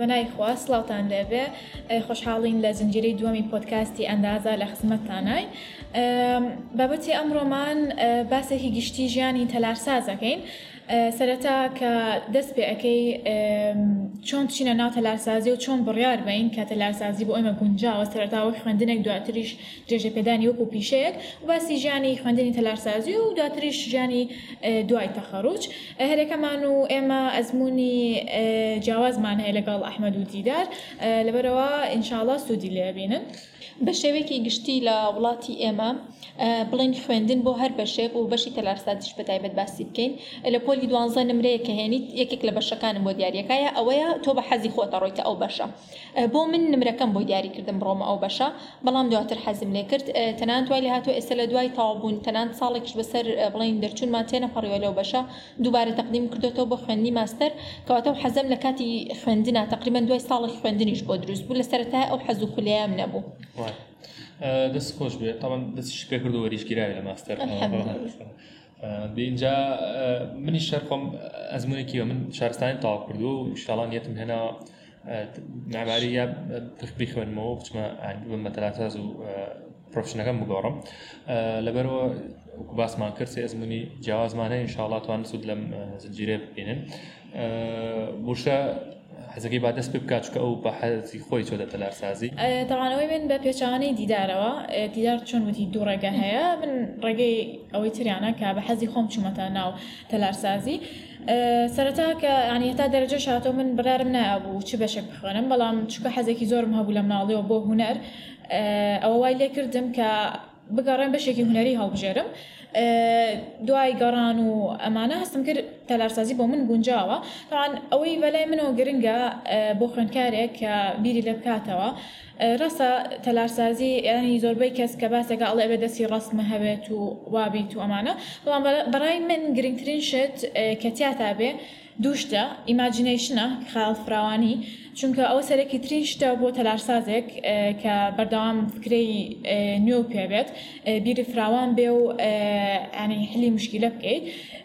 بەنایخوا سلااوان لەبێ خۆشحاڵین لە زنجری دووەمی پۆتکاستی ئەندازە لە خزمەتتانای بابەتی ئەمڕۆمان باسێکی گشتی ژیانی تەلارسازەکەین. سەرەتا کە دەست پێ ئەەکەی چۆن چینە ناو تەلارسازی و چۆن بڕیار بین کە تەلارسازی بۆ ئێمە گونجاوە سەرتاوە خوێندنێک دواتریش درێژە پێدانی وەکو پیشەیەک باسی ژیانی خوێندنی تەلارسازی و دواتریش ژیانی دوای تەخەڕوج هەرێکەمان و ئێمە ئەزمموی جیاوازمان هەیە لەگەڵ ئەحمەد و دیدار لەبەرەوە ئینشاءڵە سوودی لێبینن. بە شێوێکی گشتی لە وڵاتی ئێمە بڵین خوێندن بۆ هەر بەشێک و بەشی تەلارسازیش بە تایبەت باسی بکەین لە پۆلی دوانزە نمرەیە کە هێنیت یەکێک لە بەشەکانم بۆ دیارەکەیە ئەوەیە تۆ بە حەزی خۆتە ڕۆیتە ئەو بەشە بۆ من نمرەکەم بۆ دیاریکردم ڕۆمە ئەو بەشە بەڵام دواتر حەزم لێ کرد تەنان دوای لە هاتوو ئێستا لە دوای تاوابوون تەنان ساڵێکش بەسەر بڵین دەرچوونمان تێنە پەڕیوە لەو بەشە دووبارە تەقدیم کردێتەوە بۆ خوێندنی ماستەر کەواتە و حەزم لە کاتی خوێندنە تقریبان دوای ساڵی خوێندنیش بۆ دروست بوو لە سەرتای ئەو حەزوو خولیام نەبوو دەست خۆش بێت تاوان دەستی پێ کرد و وەریشگیراوی لە ماستەر اینجا منی شەرخۆم ئەزمونێکی من شارستانی تاوا کردو و شڵان یەتم هێنا ناماری یا تخبی خوێنمەوە بچمە مەتەلاتاز و پرۆفشنەکەم بگۆڕم لەبەرەوە باسمان کرد سێ ئەزمموی جیاوازمانە ئینشاڵاتوان سود لەم زنجیرە بینن بوشە حەزەکەی با دەست پێ بکات چکە ئەو بە حەزی خۆی چۆدە تەلارسازی تەوانەوەی من بە پێچوانەی دیدارەوە دیدار چۆن وتی دوو ڕێگە هەیە من ڕێگەی ئەوەی تریانە کە بە حەزی خۆم چومەتە ناو تەلارسازی سەرەتا کە ئەنیێتا دەرەجە شاتۆ من برارم نابوو چ بەشێک بخوێنم بەڵام چکە حەزێکی زۆرم هەبوو لە مناڵیەوە بۆ هوەر ئەوە وای لێ کردم کە بگەڕێن بەشێکی هوەری هەڵبژێرم دوای گەڕان و ئەمانە هەستم کرد تەلارسازی بۆ من گونجاوە تاوان ئەوەی بەلای منەوە گرنگە بۆ خوێندکارێک کە بیری لە بکاتەوە ڕاستە تەلارسازی ینی زۆربەی کەس کە باسێکە ئەڵێ بە دەستی ڕستمە هەبێت و وابیت و ئەمانە بەڵام بەڕای من گرنگترین شت کە تیاتا بێ دووشتە ئیماجینیشنە خیال فراوانی چونکە ئەو سەرەکی تریشتە بۆ تەلارسازێک کە بەردەوام فکری نوێ پێبێت بیری فراوان بێ و ینی حلی مشکیلە بکەیت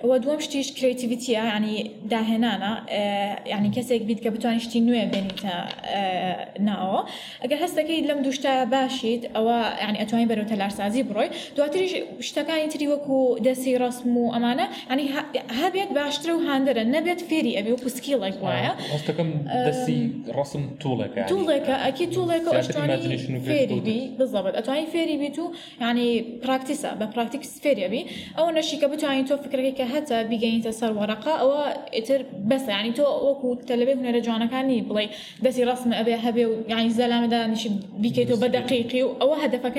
وە دووەم شتیش کرێتیڤیتە ینی داهێنانە ینی کەسێک بیت کە بتوانین شتی نوێ بێنیتە ناوە ئەگەر هەستەکەی لەم دوشتە باشیت ئەوە ینی ئەتوانین بەرەو تەلارسازی بڕۆی دواتریش شتەکانی تری وەکو دەسی ڕسم و ئەمانە ینی هەبێت باشتر و هاندرە نەبێت سفيري أبي وكسكي لك معايا آه، قصدكم دسي رسم طولك يعني طولك أكيد طولك أشتاني فيري بي بالضبط أتواني فيري بي تو يعني براكتسة ببراكتس فيري أبي أو نشي كبتو يعني تو فكرك حتى بيجيني تسر ورقة أو إتر بس يعني تو وكو تلبي هنا رجعنا كاني بلي دسي رسم أبي هبي يعني زلام دا نشي بيكيتو بدقيقي أو هدفك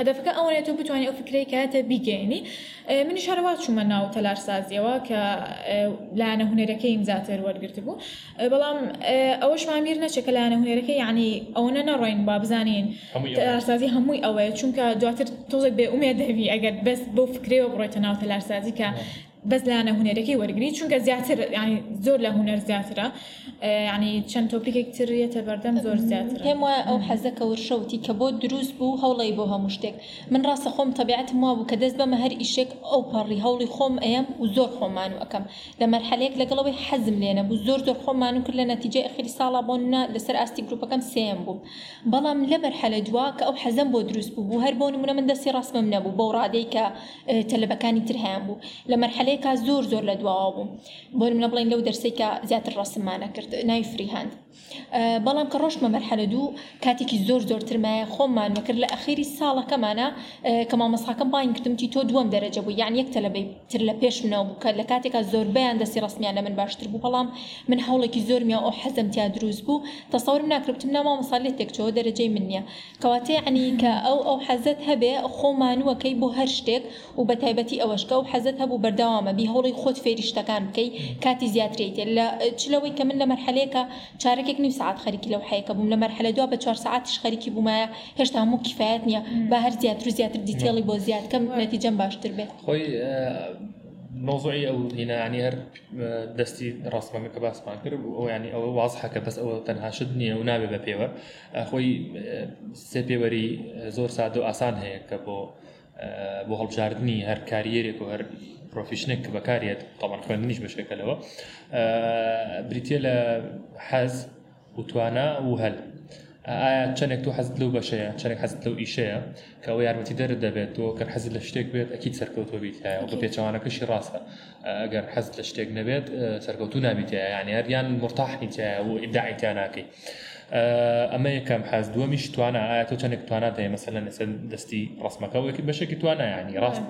هدفك أولا تو بتواني أو فكرك حتى بيجيني آه، من شهروات شو کە لاەنە هوەرەکەی ئیمزاتر وەرگرت بوو بەڵام ئەوەشمان بیر نەچێت کە لاەنە هوەرەکە یعنی ئەوەنە نەڕۆین با بزانین تەلارسازی هەمووی ئەوەیە چونکە دواتر تۆزێک بێ ئومێ دەوی ئەگەر بەست بۆ فکرێەوە بڕۆیتە ناو تەلارسازی کە بەس لایەنە هوەرەکەی وەرگری چونکە زیاتر ینی زۆر لە هوەر زیاترە ینی چەند تۆپیکێک ترێتە بەردەم زۆر زیاتر پێم وایە ئەو حەزەکە وشەوتی کە بۆ دروست بوو هەوڵی بۆ هەموو شتێک من ڕاستە خۆم تەبیعەت ما بوو کە دەست بەمە هەر ئیشێک ئەو پەڕی هەوڵی خۆم ئەم و زۆر خۆمان و ئەەکەم لە مەرحلەیەک لەگەڵەوەی حەزم لێنە بوو زۆر زۆر خۆمان و کرد لە نەتیجە ئەخری ساڵا بۆنا لەسەر ئاستی گروپەکەم سم بوو بەڵام لە بەرحەلە دوا کە ئەو حەزم بۆ دروست بوو هەر بۆ نمونە من دەستی ڕاستمەم نەبوو بۆ ڕادەی کە تەلەبەکانی تر هیان بوو لە مەرحلە کارێکە زۆر زۆر لە دواوە بوو بۆرم لە بڵین لەو دەرسێکە زیاتر ڕسممانە کرد نای فریهاند بەڵام کە ڕۆژمە مەرحەلە دوو کاتێکی زۆر زۆرترمایە خۆممان مەکرد لە ئەخیری ساڵەکەمانە کە مامەساکەم باین کردمتی تۆ دووەم دەرەجە بوو یان یەک تەلبەی تر لە پێش منەوە بوو کە لە کاتێکا زۆربیان دەستی ڕستمیان لە من باشتر بوو بەڵام من هەوڵێکی زۆرمیا ئەو حەزم تیا دروست بوو تەسەورم ناکربتم ناما مەساالێت تێکچەوە دەرەجەی من نییە کەواتێ عنی کە ئەو ئەو حەزت هەبێ خۆمانوەکەی بۆ هەر شتێک و بە تایبەتی ئەوەشکە و حەزت هەبوو بەرداوامە بی هەوڵی خۆت فێری شتەکان بکەی کاتی زیاترێت لە چلەوەی کە من لە مەرحلەیەکە چارە شارێکێک نی ساعت خەریکی لەو حەیەکە بووم لە مەرحلە دو بە 4 ساعتش خەریکی بوومایە هێشتا هەموو کفایەت نییە بە هەر زیاتر زیاتر دیتێڵی بۆ زیاتکەم نەتیجەم باشتر بێت خۆی مۆزوعی ئەو هینانی هەر دەستی ڕاستمانگە کە باسمان کرد ئەو ینی ئەوە وازحەکە بەس ئەوە تەنهاشت نییە و نابێ بە پێوە خۆی سێ پێوەری زۆر ساد و ئاسان هەیە کە بۆ بۆ هەڵبژاردننی هەر کاریێرێک و هەر پرۆفیشنێک کە بەکارێت تاوان خوێننیش بەشێکەلەوە آه، بریتە لە حەز وتوانە و هەل ئایا آه، آه، چەندێک تو حەزت لەو بەشەیە چەندێک حەزت لەو ئیشەیە کەەوە یارمەتی دەر دەبێت تۆ گەر حەزت لە شتێک بێت ئەکی سەرکەوتۆ بیتایە بە پێچوانەکەشی ڕاستە ئەگەر حەزت لە شتێک نەبێت نبيت يعني یعنی يعني مرتاح مرتاحنیتە وابداعي تاناكي ناکەی ئەمە یەکەم حەز دووەمیش توانە ئایا تۆ چەندێک توانە دەیە مەسەلە لەسەر دەستی ڕستمەکە وەکی بەشێکی توانایانی ڕاست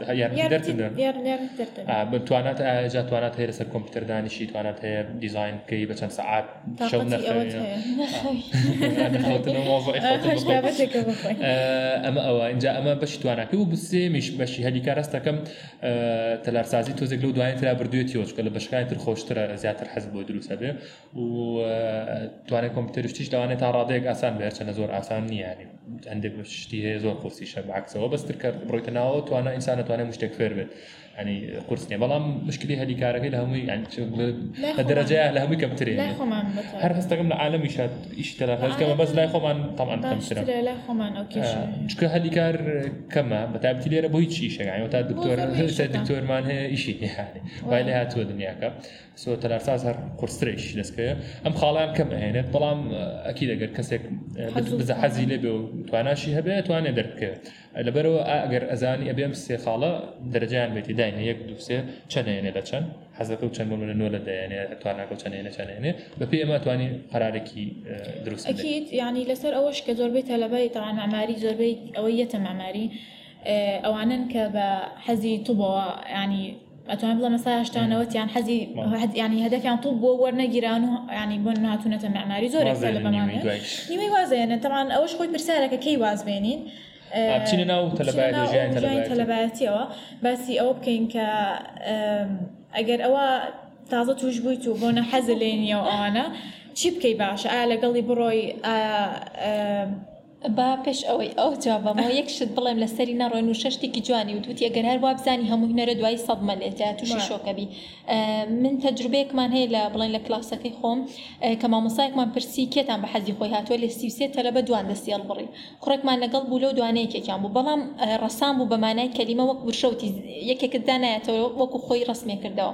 دەرچن توانات ئاجا توانات هەیە لەسەر کۆمپیوتەر دانیشی توانات هەیە دیزین بکەی بە چەند سعات شەو ئەمە ئەوە اینجا ئەمە بەشی تواناکە و بسێمیش بەشی هەلیکە ڕستەکەم تەلارسازی تۆزێک لەو دوایە تررا بردوێت تۆچکە لە بەشکای تر خۆشترە زیاتر حەز بۆ دروستە بێ و توانای کۆمپیوتەرشتیش داوان ئەتوانێت تا ڕادەیەک ئاسان بەرچەنە زۆر ئاسان نییانی ئەندێک شتی هەیە زۆر قرسی شە عکسەوە بەستر کرد بڕیتەناوە توانە ئینسانەتوانێت مشتێک فێر بێت يعني قرصني بلام مشكلة هذه كاركة لها مي يعني الدرجة لها مي كم تري لا خمان هر هستا قمنا عالمي شاد إيش هذا كم بس لا خمان طبعا آه، كم سنة لا خمان أوكي شو هذه كار كم بتعبت لي ربو هيك إيش يعني وتعب دكتور سيد دكتور ما هي إشي يعني وهاي لها تو الدنيا كا سو تلاقي ساس هر قرس تريش لسكيا أم خالان كم هنا طلام أكيد أجر كسيك بزح حزيلة بتواناشي هبه تواني درك لەبەرەوە ئەگەر ئەزانی ئەبێم سێ خاڵە دەرەجیان بێتی داینە یەک دووسێ چەندێنێ لە چەند حەزەکە و چەند لە نوە لە دەیانێ توانناکە چەندێنە چەندێنێ بە پێ ئەمە توانانی قرارێکی دروست ینی لەسەر ئەوەش کە زۆربەی تەلەبای تاوان ئاماری زۆربەی ئەوەی یەتە ماماری ئەوانن کە بە حەزی توبەوە ینی ئەتوان بڵە مەساشتانەوەتیان حەزی ینی هەدەفیان تو بۆ وەرنەگیران و ینی بۆ ناتونەتە معماری زۆر لە بەمانێ نیمەی وازێنە تەوان ئەوەش خۆی پرسیارەکە کەی وازبێنین. آه، بچینە ناو تەلەبایەت تەلەبایەتی ئەوە باسی ئەو بکەین کە ئەگەر ئەوە تازە توش بوویت و بۆنە حەز لێنیە و ئەوانە چی بکەی باشە ئا لەگەڵی بڕۆی با پێش ئەوەی ئەو جوابەمەوە یەکشت بڵێم لە سەری نەڕۆن و شەشتێکی جوانی و دوتی ئەگەر هەر وابزانی هەموو هنەرە دوای سەد مەلێت تووشی شۆکەبی من تەجربەیەکمان هەیە لە بڵێن لە کلاسەکەی خۆم کە مامۆسایەکمان پرسی کێتان بە حەزی خۆی هاتووە لە سیوسێ تەلەبە دوان دەسیێڵ بڕی کوڕێکمان لەگەڵ بوو لەو دوانەیەکێکیان بوو بەڵام ڕسام بوو بەمانای کەلیمە وەک برشەوتی یەکێکت دانایەتەوە وەکو خۆی ڕسمێ کردەوە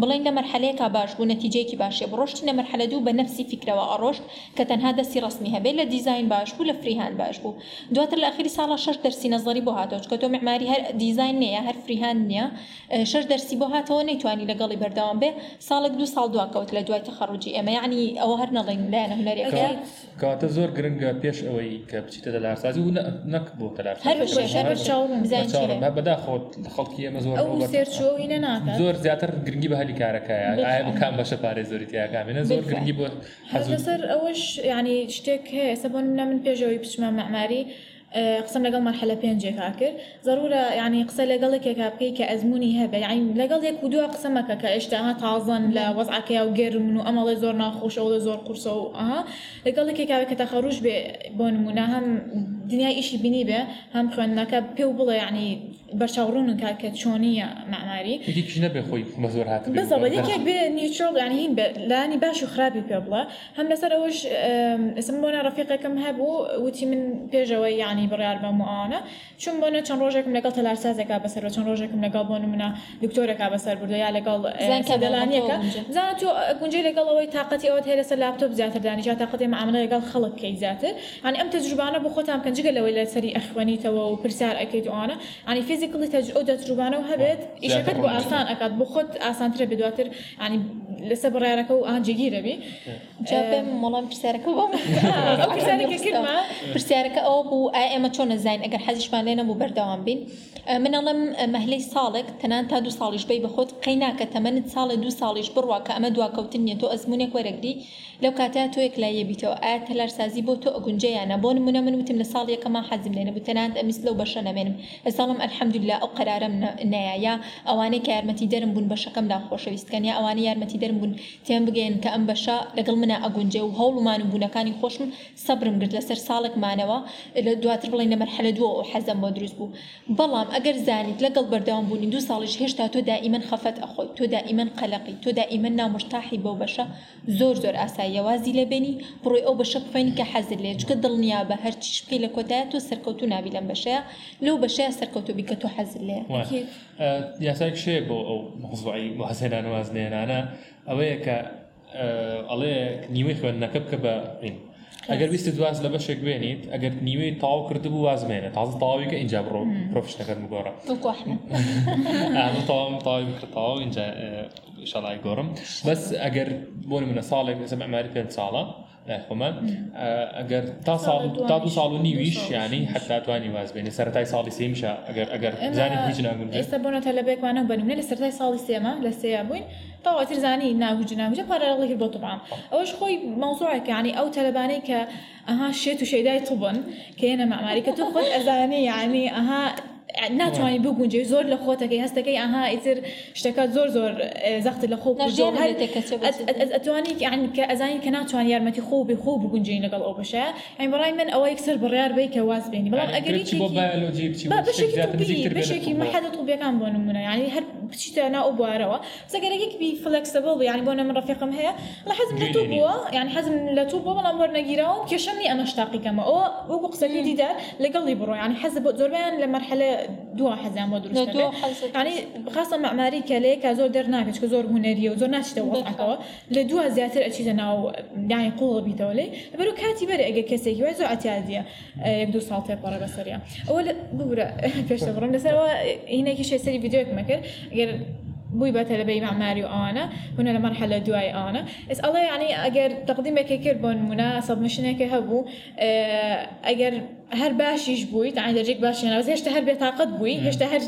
بڵین لە مەرحلەیەکا باش بوو نەتیجەیەکی باشێ بڕۆشتی لە مەرحلە دوو بە نفسی فکرەوە ئەڕۆشت کە تەنها دەسی ڕسمی هەبێت لە دیزین باش بوو لە فریها فریهان باش بوو دواتر لە ئەخری ساڵە شش دەرسی نەزەری بۆ هاتۆچ کە تۆ معماری هەر دیزین نییە هەر فریهان نییە شش دەرسی بۆ هاتەوە نەیتوانی لەگەڵی بەردەوام بێ ساڵک دو ساڵ دواکەوت لە دوای تەخەڕوجی ئەمە یعنی ئەوە هەر نەڵین لایەنە هوەرەکە کاتە زۆر گرنگە پێش ئەوەی کە بچیتە دەلارسازی و نەک بۆ تەلار بەداخۆت خەڵکی ئەمە زۆر زۆر زیاتر گرنگی بە هەلی کارەکەیە ئایا بکان بەشە پارێزۆری تیاکامێنە زۆر گرنگی بۆ حەزەر ئەوەش ینی شتێک هەیە سەبن من پێشەوەی پشمە مەماری قسم لەگەڵ مەرحلە پێنجێکا کرد ضرورە یعنی قسە لەگەڵێکێکا بکەی کە ئەزمموی هەبێ یعنی لەگەڵ یەک و دووە قسەمەکە کە ئێشتاها تازن لە وەزعکە و گرمن و ئەمەڵی زۆر ناخۆشەوە زۆر قورسە و ئەها لەگەڵێکێکاوە کە تەخەڕوش بێ بۆ نمونە هەم دنیای ئیشی بینی بێ هەم خوێندنەکە پێ و بڵێ یعنی بەچاوڕون کا کە چۆنیە معماری نەبێ خۆی بەزۆر هات بەزەڵێکێک بێ نیچۆڵ یانین لانی باش و خراپی پێ بڵە هەم لەسەر ئەوش ئەسم بۆنە ڕفیقەکەم هەبوو وتی من پێشەوەی یعنی بڕیار بە موانە چون بۆنە چەند ڕۆژێکم لەگەڵ تەلارسازێکا بەسەر چەند ڕۆژێکم لەگەڵ بۆن منە دکتۆرێکا بەسەر بردو یا لەگەڵ دەلانیەکە زان تۆ گونجی لەگەڵەوەی تااقەتی ئەوت هەیە لەسەر لاپتۆپ زیاتر دانیجا تااقەتی معاملە لەگەڵ خەڵک کەی زیاتر ئەم تەجربانە بۆ خۆتان پنجگە لەوەی لەسەری ئەخوێنیتەوە و پرسیار ئەەکەیت ئەوانە ئانی فیزی کەسی کڵی تەجرۆ دەتروبانە و هەبێت ئیشەکەت بۆ ئاسان ئەکات بۆ خۆت ئاسانترە بێدواتر ینی لەسە بڕارەکە و ئاجیگیرەبی جاپێم مەڵام پرسیارەکە بۆ پرسیارەکە ئەو بوو ئێمە چۆن نزانین ئەگەر حەزیشمان لێنە بوو بەردەوام بین منەڵم مەهلەی ساڵێک تەنان تا دو ساڵیش بی بەخۆت قەیناکە تەمەنت ساڵە دو ساڵیش بڕوا کە ئەمە دواکەوتن نیە تۆ ئەزمونێک وەرەگری لەو کاتیا تۆیەک لای یەبییتەوە ئا تەلارسازی بۆ تۆ ئەگونجەیانە بۆ نمونە من وتم لە ساڵ یەکەمان حەزم لێنە بوو تەنان ئەمیست لەو بەشە نامێنم لە ساڵم ئەرحە حەمدللا ئەو قەرارم نایە ئەوانەی کە یارمەتی دەرم بوون بەشەکەمدا خۆشەویستکەن یا ئەوانە یارمەتی دەرم بوون تێم بگەین کە ئەم بەشە لەگەڵ منە ئەگونجێ و هەوڵمان بوونەکانی خۆشم سەبرم گرت لەسەر ساڵێکمانەوە لە دواتر بڵین نەمەرحلە دووە و حەزم بۆ دروست بوو بەڵام ئەگەر زانیت لەگەڵ بەردەوام بوونی دو ساڵیش هێشتا تۆ دائیمەن خەفەت ئەخۆی تۆ دائیمەن قەلقی تۆ دائیمەن نامشتاحی بەو بەشە زۆر زۆر ئاساییەوازی لەبێنی بڕۆی ئەو بەشە بخوێنی کە حەزر لێ چکە دڵنیا بە هەرچی شکی لە کۆتایە تۆ سەرکەوتو نابی لەم بەشەیە لەو بەشەیە سەرکەوتو بیکە کە تۆ حەزر لێ یاساک شێ بۆ ئەو مۆزوعی وازێنان وازنێنانە ئەوەیە کە ئەڵێ نیوەی خوێندنەکە بکە بە ئەگەر ویست دواز لە بەشێک بێنیت ئەگەر نیوەی تاو کرد بوو وازمێنە تازە تاوی کە اینجا بڕۆ پرۆفشتەکەت مگۆڕە تاوام تاوی بکرتەوە اینجا شڵای گۆڕم بەس ئەگەر بۆ منە ساڵێک لەسە ئەماری پێ ساڵە خۆمان ئەگەر تا ساڵ تا دو ساڵ و نیویش ینی حتاتوانی واز بێنێ سەرای ساڵی سێمیشە ئەگەر ئەگەر زانانی هیچ ناگون ئێستا بۆنەتە لە بێکوانە بنوێ لە سەرای ساڵی سێمە لە سێ بووین تاواتر زانی ناوجی ناوجە پارەڵی بۆ توبان ئەوش خۆی مەوزوعەکە ینی ئەو تەلبانەی کە ئەها شێت و شەدای توبن کە هێنە ماماری کە تو خۆت ئەزانانی ینی ئەها ناتوانانی بگونجێ زۆر لە خۆتەکەی هەستەکەی ئەها ئیتر زور زۆر زۆر زەخت لە خۆ يعني كازاين ئەزانی کە ناتوان یارمەتی خۆ بێ خۆ بگونجین نقل ئەو بەشە ئەین بەڵای من ئەوە یەکسەر بڕیار بی کە واز بێنی بەڵام ئەگەری بەشێکی مححدت وبیەکان بۆ نمونە ینی هەر بچیتە ناو بوارەوە سەگەرەێکی فلەکسبڵ یانی بۆ نە من ڕفیقم هەیە لە حەزم لە تو بووە یان حەزم لە تو بۆ بەڵام وەرنەگیرەوە کێشەمنی ئەمەشتاقیکەمە ئەوە وەکو قسەلی دیدار لەگەڵی بڕۆ یان حەز بۆ زۆربیان لە دو حەزیان بۆ دروستنی خاستە معماری کەلەیەکە زۆر دەرناکەچ کە زۆر هوەریە و زۆر ناچیتەوە وەڵاکەوە لە دووە زیاتر ئەچیتە ناو دای قوڵ بیتەوە لێ بەر و کاتی بەرە ئەگە کەسێکی وای زۆر ئەتیازیە یەک دو ساڵ پێپڕە بەسەریە ئەوە بورە پێشتە بڕم لەسەرەوە عینێکی شێسەری یددیوک مەکرد گەر بووی بە تەلبەی معماری و ئەوانە هونە لە مەرحلە دوای ئەوانە ئس ئەڵێ ینی ئەگەر تەقدیمێکی کرد بۆ نمونە سەبمشنێکی هەبوو ئەگەر هر باش بووی دەجێک بوي هێشتا هەر يعني بووی هێشتا هەر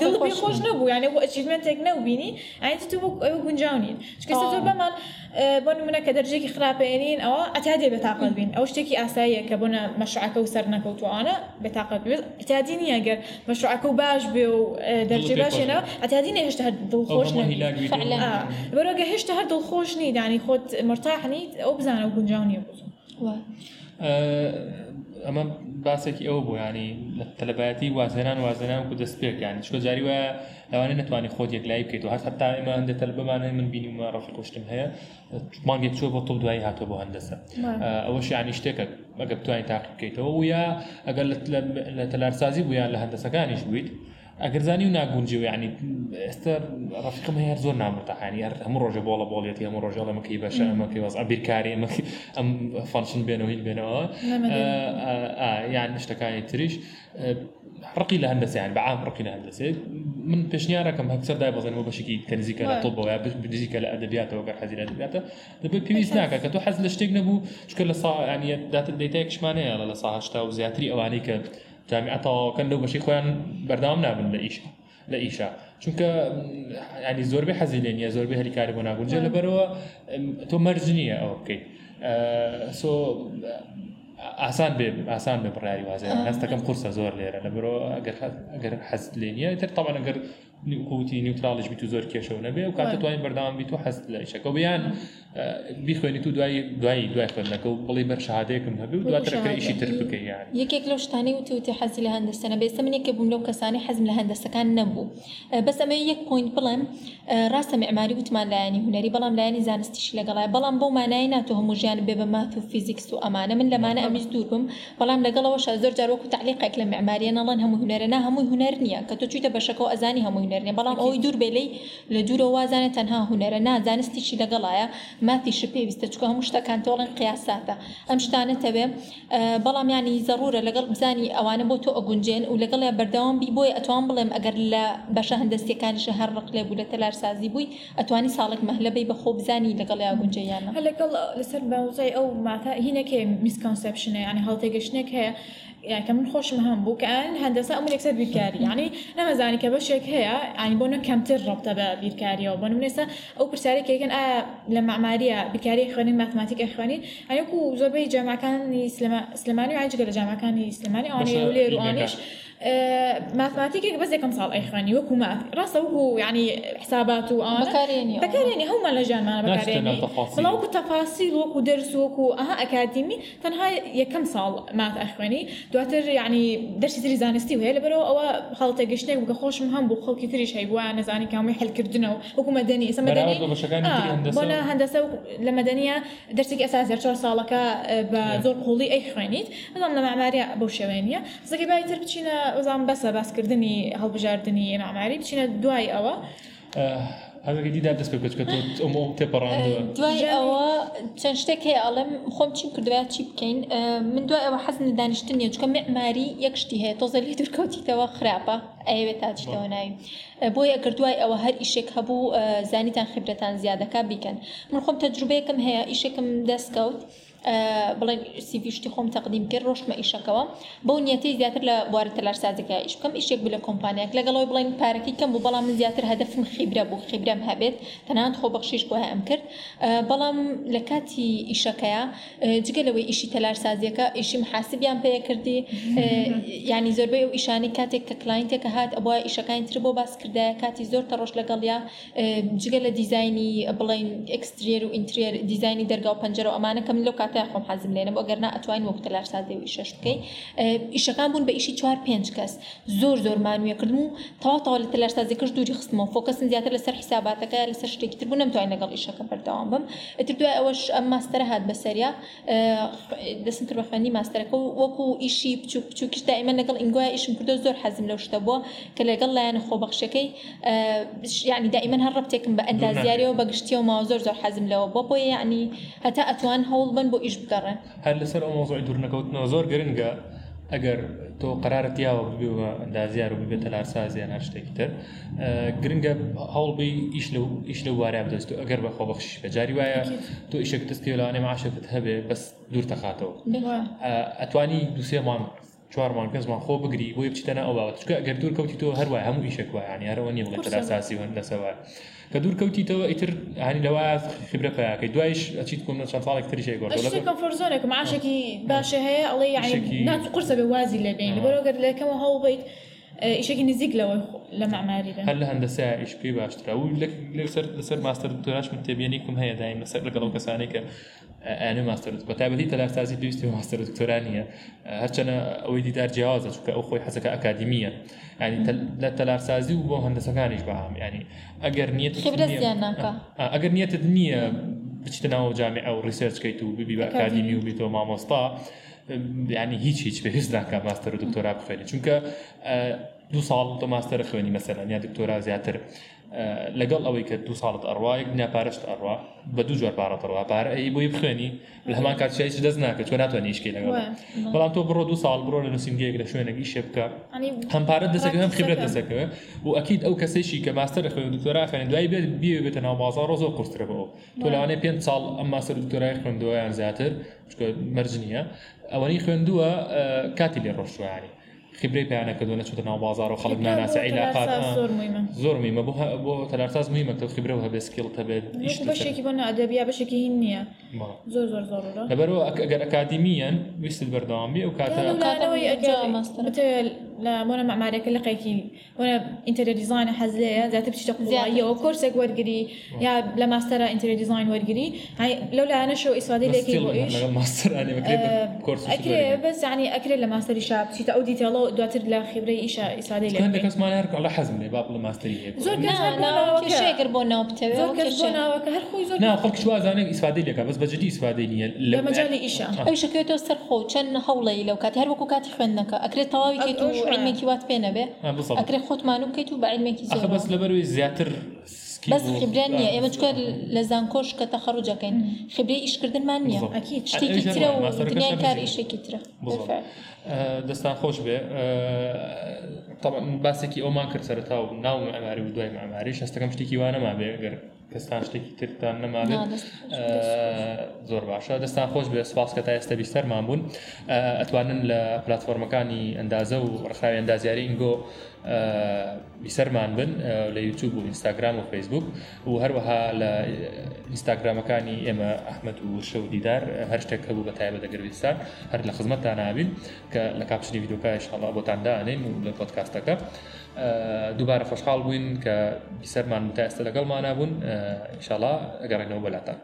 دڵی خۆش نەبوو یانە ئەچیمنتێک نەبینی ئاین تو ئەو گونجاونین شکە آه. تۆ بەمان اه، بۆ منە کە دەرجێکی خراپێنین ئەوە ئەتادێ بێتاقت بین ئەو شتێکی ئاساییە کە بۆنە مەشعەکە و سەر نەکەوتوانە بێتاقت بێت ئەتادی نیە گەر مەشعەکە مشروعك باش بێ و اه، دەرجێ باشێنەوە خوش نبو فعلا هەر هشت بەرۆگە هێشتا خوش دڵخۆش يعني دانی مرتاح مرتاحنیت او بزانە و گونجاونیە بوزو ئەمە باسێکی ئەوە بۆ ینی تەلبایەتی وازێنان وازێنان و دەست پێکیانی چۆ جاری وایە لەوانێ نتوانانی خۆت یەک لای بکەیت و هەر هەتا ئێمە هەندێک تەلبمانە من بینیمە ڕفی قشتم هەیە مانگێک چۆ بۆ تڵ دوایی هاتۆ بۆ هەندەسە ئەوەش ینی شتێکە ئەگە بتوانین تاقی بکەیتەوە و یا ئەگەر لە تەلارسازی بوویان لە هەندەسەکانیش بوویت ئەگەرزانی و ناگونجی و ینی ئێستا ڕفقم هەیە زۆر نامرتەحانی هەر هەموو ڕۆژە بۆڵە بۆڵێتی هەموو ڕۆژە لەمەکەی بەشە ئەمەکەی وەز ئەبیرکاری ام فانشن بێنەوە هیچ بێنەوە اه، اه، اه، یان شتەکانی تریش ڕقی لە هەندەسییان بەعام ڕقی لە هەندەسێت من پێشنیارەکەم هەکسەردای بەزنەوە بەشێکی تەنزیکە لە تۆ بۆە بنزیکە لە ئەدەبیاتەوە گەر حەزیرە دەبێتە دەبێت پێویست ناکە کە تۆ حەز لە شتێک نەبوو شکە لە ساانیت داتت دەیتایەکشمانەیە لە ساهشتا و زیاتری ئەوانەی کە جامعه كندو بشي خوان بردام نابن لە ئیشە لە ئیشە چونکە ینی يعني زۆربەی حەزیلێن نیە زۆربەی هەریکاری بۆ ناگونجە لەبەرەوە تۆ مەرج نییە ئەوە بکەیت آه، سۆ ئاسان بێ ئاسان بێ بڕیاری وازێ هەستەکەم يعني آه. قورسە زۆر لێرە لەبەرەوە ئەگەر ئەگەر حەزت لێنیە تر تاوانەگەر قوتی نیوتراڵش بیت و زۆر کێشەوە نەبێ و تو این بەرداوام بی تو حەست لە که بیان بی اه، بیخوێنی تو دوای دوای دوای نکو خوێنەکە و بڵی بەرشادەیەکم هەبی و دواترەکەیشی تر بکەی یان یەکێک لەو شتانی تو حەزی لە هەندەستانە بێ سە منێک بووم لەو کەسانی حەزم لە هەندەستەکان نبو اه، بس اما یک پوینت بلم اه، ڕاستە معماری و وتمان لایانی هنری بلم لایانی زانستیش لەگەڵای بەڵام بۆ مانای ناتۆ هەموو ژیان بێ بە مات و فیزیکس و امانه من لمانه لەمانە ئەمیش دوور بم بەڵام لەگەڵەوە زۆر جارۆک و تعلیقێک لە معماریە نەڵەن هەموو هوەرە هەموو هوەر نییە کە تۆ چیتە بەشەکە و ئەزانی هەموو هوەرنێ بەڵام ئەوی دوور بێلەی لە دوورە وازانێت تەنها هوەرە نازانستیشی لەگەڵایە ماتیشی پێویستە چکە هەموو شتەکان تۆڵن قیاساتە ئەم شتانەتەوێ بەڵام ینی زەرورە لەگەڵ بزانی ئەوانە بۆ تۆ ئەگونجێن و لەگەڵێ بەردەوام بی بۆی ئەتوان بڵێم ئەگەر لە بەشە هەندستەکانیشە هەر ڕق لێ بوو لە تەلارسازی بووی ئەتوانی ساڵک مەهلەبەی بەخۆ بزانی لەگەڵ یاگونجیانە لەگەڵ لەسەر بەوزای ئەو ماتە هینەکەی میسکۆنسپشنە یانی هەڵتێگەشتێک هەیە یعنی کە من خۆشم هەم بوو کە ئەن هەندەسا ئەمون یەکسەر بیرکاری یعنی نەمەزانی کە بەشێک هەیە ینی بۆ نە او ڕبتە بە بیرکاریەوە بۆ نمونێسا ئەو پرسیارێکێکن ئایا آه، لە معماریە بیرکاری خوێنین ماتماتیکە خوێنین يعني هەنێک و زۆربەی جاماکانی سلمانی و عجگە لە جاماکانی سلمانی ئەوانێ آه، ماثماتيك بس كم صال أي خاني وكو ماث راسه وكو يعني حسابات وأنا بكاريني بكاريني هم لجان أنا بكاريني والله وكو تفاصيل وكو درس وكو أها أكاديمي تنها يا كم صال ماث أخواني دواتر يعني درس تري زانستي وهي لبرو أو خلطة قشنك بقى خوش مهم بو كثير شيء هاي بوا نزاني يحل كردنا وكو مدني اسم مدني آه بنا هندسة لمدنية درسك أساسي چهار سالك آه، بزور نعم. قولي أي خوانيت أنا معمارية بوشوانية زكي بايتر بتشينا ئەوزان بەسە باسکردنی هەڵبژاردننی ئێمەماری بچینە دوای ئەوە. هەگەی دیدا دەست بکەوت ئەم تێپەڕاندوە دوای ئەوە چەند شتێک هەیە ئەڵم خۆم چی کردوایە چی بکەین من دوای ئەوە حەزم دانیشتنیە چکە معماری یەک شتی هەیە تۆزە لێ درکەوتیتەوە خراپە ئەوێت تاچیتەوە ناوی بۆ یەکردوای ئەوە هەر ئیشێک هەبوو زانیتان خبرەتان زیادەکە بیکەن من خۆم تەجروبەیەکم هەیە ئیشێکم دەستکەوت. بڵێ سیڤشتی خۆم تەقدیم کرد ڕۆشمە ئیشەکەەوە بەو نیەتی زیاتر لە وارە تەلارسازەکە ئیش بکەم ئیشێک بە لە کۆمپانیاک لەگەڵەوەی بڵێن پارەکەی کەم بوو بەڵام من زیاتر هەدەفم خیبرە بوو خیبرەم هەبێت تەنانەت خۆ بەخشیش بۆ ئەم کرد بەڵام لە کاتی ئیشەکەیە جگە لەوەی ئیشی تەلارسازیەکە ئیشی محاسبیان پێە کردی ینی زۆربەی و ئیشانی کاتێک کە کلاینتێکە هات ئەوە ئیشەکانی تر بۆ باسکردایە کاتی زۆر تەڕۆژ لەگەڵیا جگە لە دیزایانی بڵین ئەکسترێر و ئینترێر دیزانی دەرگا و پەنجەرەوە ئەمانەکەم لۆ کات ئەتوای خۆم حەزم لێنە بۆ گەرنا ئەتوانین وەک تەلار سازی و ئیشەش بکەی ئیشەکان بوون بە ئیشی چوار پێنج کەس زۆر زۆر مانوێکردن و تەواتەوە لە تەلار سازیکەش دووری خستمەوە فۆکەسن زیاتر لەسەر حیساباتەکە لەسەر شتێکتر بوو نەمتوانین لەگەڵ ئیشەکە بەردەوام بم ئەتر دوای ئەوەش ئەم ماستەرە هات بەسەریا دەسمتر بە خوێنی ماستەرەکە و وەکو ئیشی بچوو بچووکیش دائمە لەگەڵ ئینگوای ئیشم کردو زۆر حەزم لەو شتە بووە کە لەگەڵ لایەنە خۆبەخشەکەی یعنی دائیمەن هەر ڕەبتێکم بە ئەندازیارەوە بەگشتیەوە ماوە زۆر زۆر حەزم لەوە بۆ بۆ یعنی هەتا ئەتوان هەوڵ بن بۆ ئیش بگەڕێن هەر لەسەر ئەو مۆزۆی دوورنەکەوتنەوە زۆر گرنگە ئەگەر تۆ قرارەتیاوە ببیوە دازیار و ببێتە لارسازیان هەر شتێکی تر گرنگە هەڵبی ئیش لە واریا بدەست و ئەگەر بەخۆ بەخش بەجاری وایە تۆ ئیشێک دەست پێلاوانێ معشەکەت هەبێ بەس دوور تەخاتەوە ئەتوانی دوسێ مامان چوارمان کەسمان خۆ بگری بۆی بچیتەنە ئەو باوەچکە ئەگەر دوور کەوتی تۆ هەروە هەموو ئیشێک وایانی هەرەوە نیە بڵێت لاساسی هەندەسەوە. کە دوور کەوتیتەوە ئیتر ینی لەوە خبرە پیاکەی دوایش ئەچیت کۆم چەند ساڵێک تریشێک کۆمفۆرزۆنێک هي الله يعني ناس قرصه بوازي اللي بين لە بین آه. بەرۆگەر كم هو بيت اه، ئیشێکی نزیک لەوە لە معماری هەر لە هەندەسا ئیش پێی باشترا و لەسەر لسر ماستەر دۆراش من تێبیێنیکم هەیە دایم لەسەر لەگەڵ کەسانی كسانيك ئەێ آه، آه، ماستەرت بە تایبەتی تەلاتازی پێویستی ماستەر دکتۆرانیە آه، هەرچەنە ئەوەی دیدار جیاوازە چکە ئەو خۆی حەزەکە ئەکادمیە ینی لە تەلارسازی و بۆ هەندەسەکانیش بەهام ینی ئەگەر نیەت ئەگەر نیەتت نییە بچتە ناو جامع ئەو ریسرچکەیت و ببی بە ئەکادمی و بیتۆ مامۆستا ینی هیچ هیچ پێویست ناکە ماستەر و دکتۆرا بخوێنی چونکە دو ساڵ تۆ ماستەر خوێنی مەسەرەن یا دکتۆرا زیاتر لەگەڵ ئەوەی کە دو ساڵت ئەڕوا یەکنا پارشت ئەڕوا بە دوو جۆر پارەڕوا پارە ئەی بۆی بخوێنی لە هەمان کاتچیش دەست ناکە چۆ ناتوانانی نیشکی لەگەڵ بەڵام تۆ بڕۆ دو ساڵ بڕۆ لە نووسنگەیەک لە شوێنەکی شێ بکە هەم پارە دەسەکە هەم خبرێت دەسەکەوە و ئەکیید ئەو کەسێکی کە ماستەر خوێن دکتۆرا خوێن دوای بێت بێ بێتە ناو بازار ڕۆزۆ قرسرەوە تۆ لەوانێ پێ ساڵ ئەم ماسەر دکتۆرای خوێندوەیان زیاتر مەرج نییە ئەوەی خوێندووە کاتی لێ ڕۆشتوانی أنا پێیانەکردونە چۆتە ناو بازار و خەڵک ناناسە عیلاقات زۆر میمە بۆ بۆ تەلارتاز میمە کە خبرە هەبێ سکیڵ هەبێت بەشێکی بۆ ئەدەبیا زور هین نییە زۆر اك اكاديميا لەبەرەوە ئەگەر وكاتا ویست بەردەوامی ئەو کاتە لا مو مع مالك اللي قيكي وانا انتيريور ديزاين حزلي زي تقول يا كورسك ورقري يا لا ماستر انتيريور ديزاين ورقري يعني لولا انا شو اسوادي لك ايش بس ماستر يعني كورس اكري بس يعني اكري لا ماستر شاب شي تاودي تيلا دواتر لا خبري ايش اسوادي لك كان كاس مال هرك على حزمني لي باب ماستري زور كاس لا كل شيء قربونا وبتبع زور كاس بونا هر خوي زور لا قلت شو انا اسوادي لك بس بجدي اسوادي لي لمجالي ايش ايش كيتو سر خو كان هولي لو كات هر وكو كات خوينك اكري تواوي كيتو عیلمێکی وات پێ نەبێ ئەکرێ خۆتمان و بکەیت و بە عیلمێکی زیاتر بەس لەبەروی زیاتر بەس خبرێن نیە ئێمە چکار لە زانکۆش کە تەخەڕوجەکەین خبرێ ئیشکردنمان نییە شتێکی ترە و کار ئیشێکی ترە دەستان خۆش بێ باسێکی ئەومان کرد سەرتا و ناو ئەماری و دوای ئەماری شەستەکەم شتێکی وانەما بێ گەر کەستان شتێکی ترتان نەمانێت زۆر باشە دەستان خۆش بێ سپاس کە تا ئێستا بیستەرمان بوون ئەتوانن لە پلتفۆرمەکانی ئەندازە و ڕخراوی ئەندازیاری ئینگۆ بیسەرمان بن لە یوتوب و ئینستاگرام و فیسبوک و هەروەها لە ئینستاگرامەکانی ئێمە ئەحمد و شە و دیدار هەر شتێک هەبوو بە تایبە دەگەویستان هەر لە خزمەتتان نابین کە لە کاپشنی یددیوکای شڵا بۆتاندانین و لە پۆتکاستەکە. دووبارە خۆشحاڵ بووین کە بیسەرمان متەستە لەگەڵمانە بوون شڵا گەڕێنەوە بەلاتان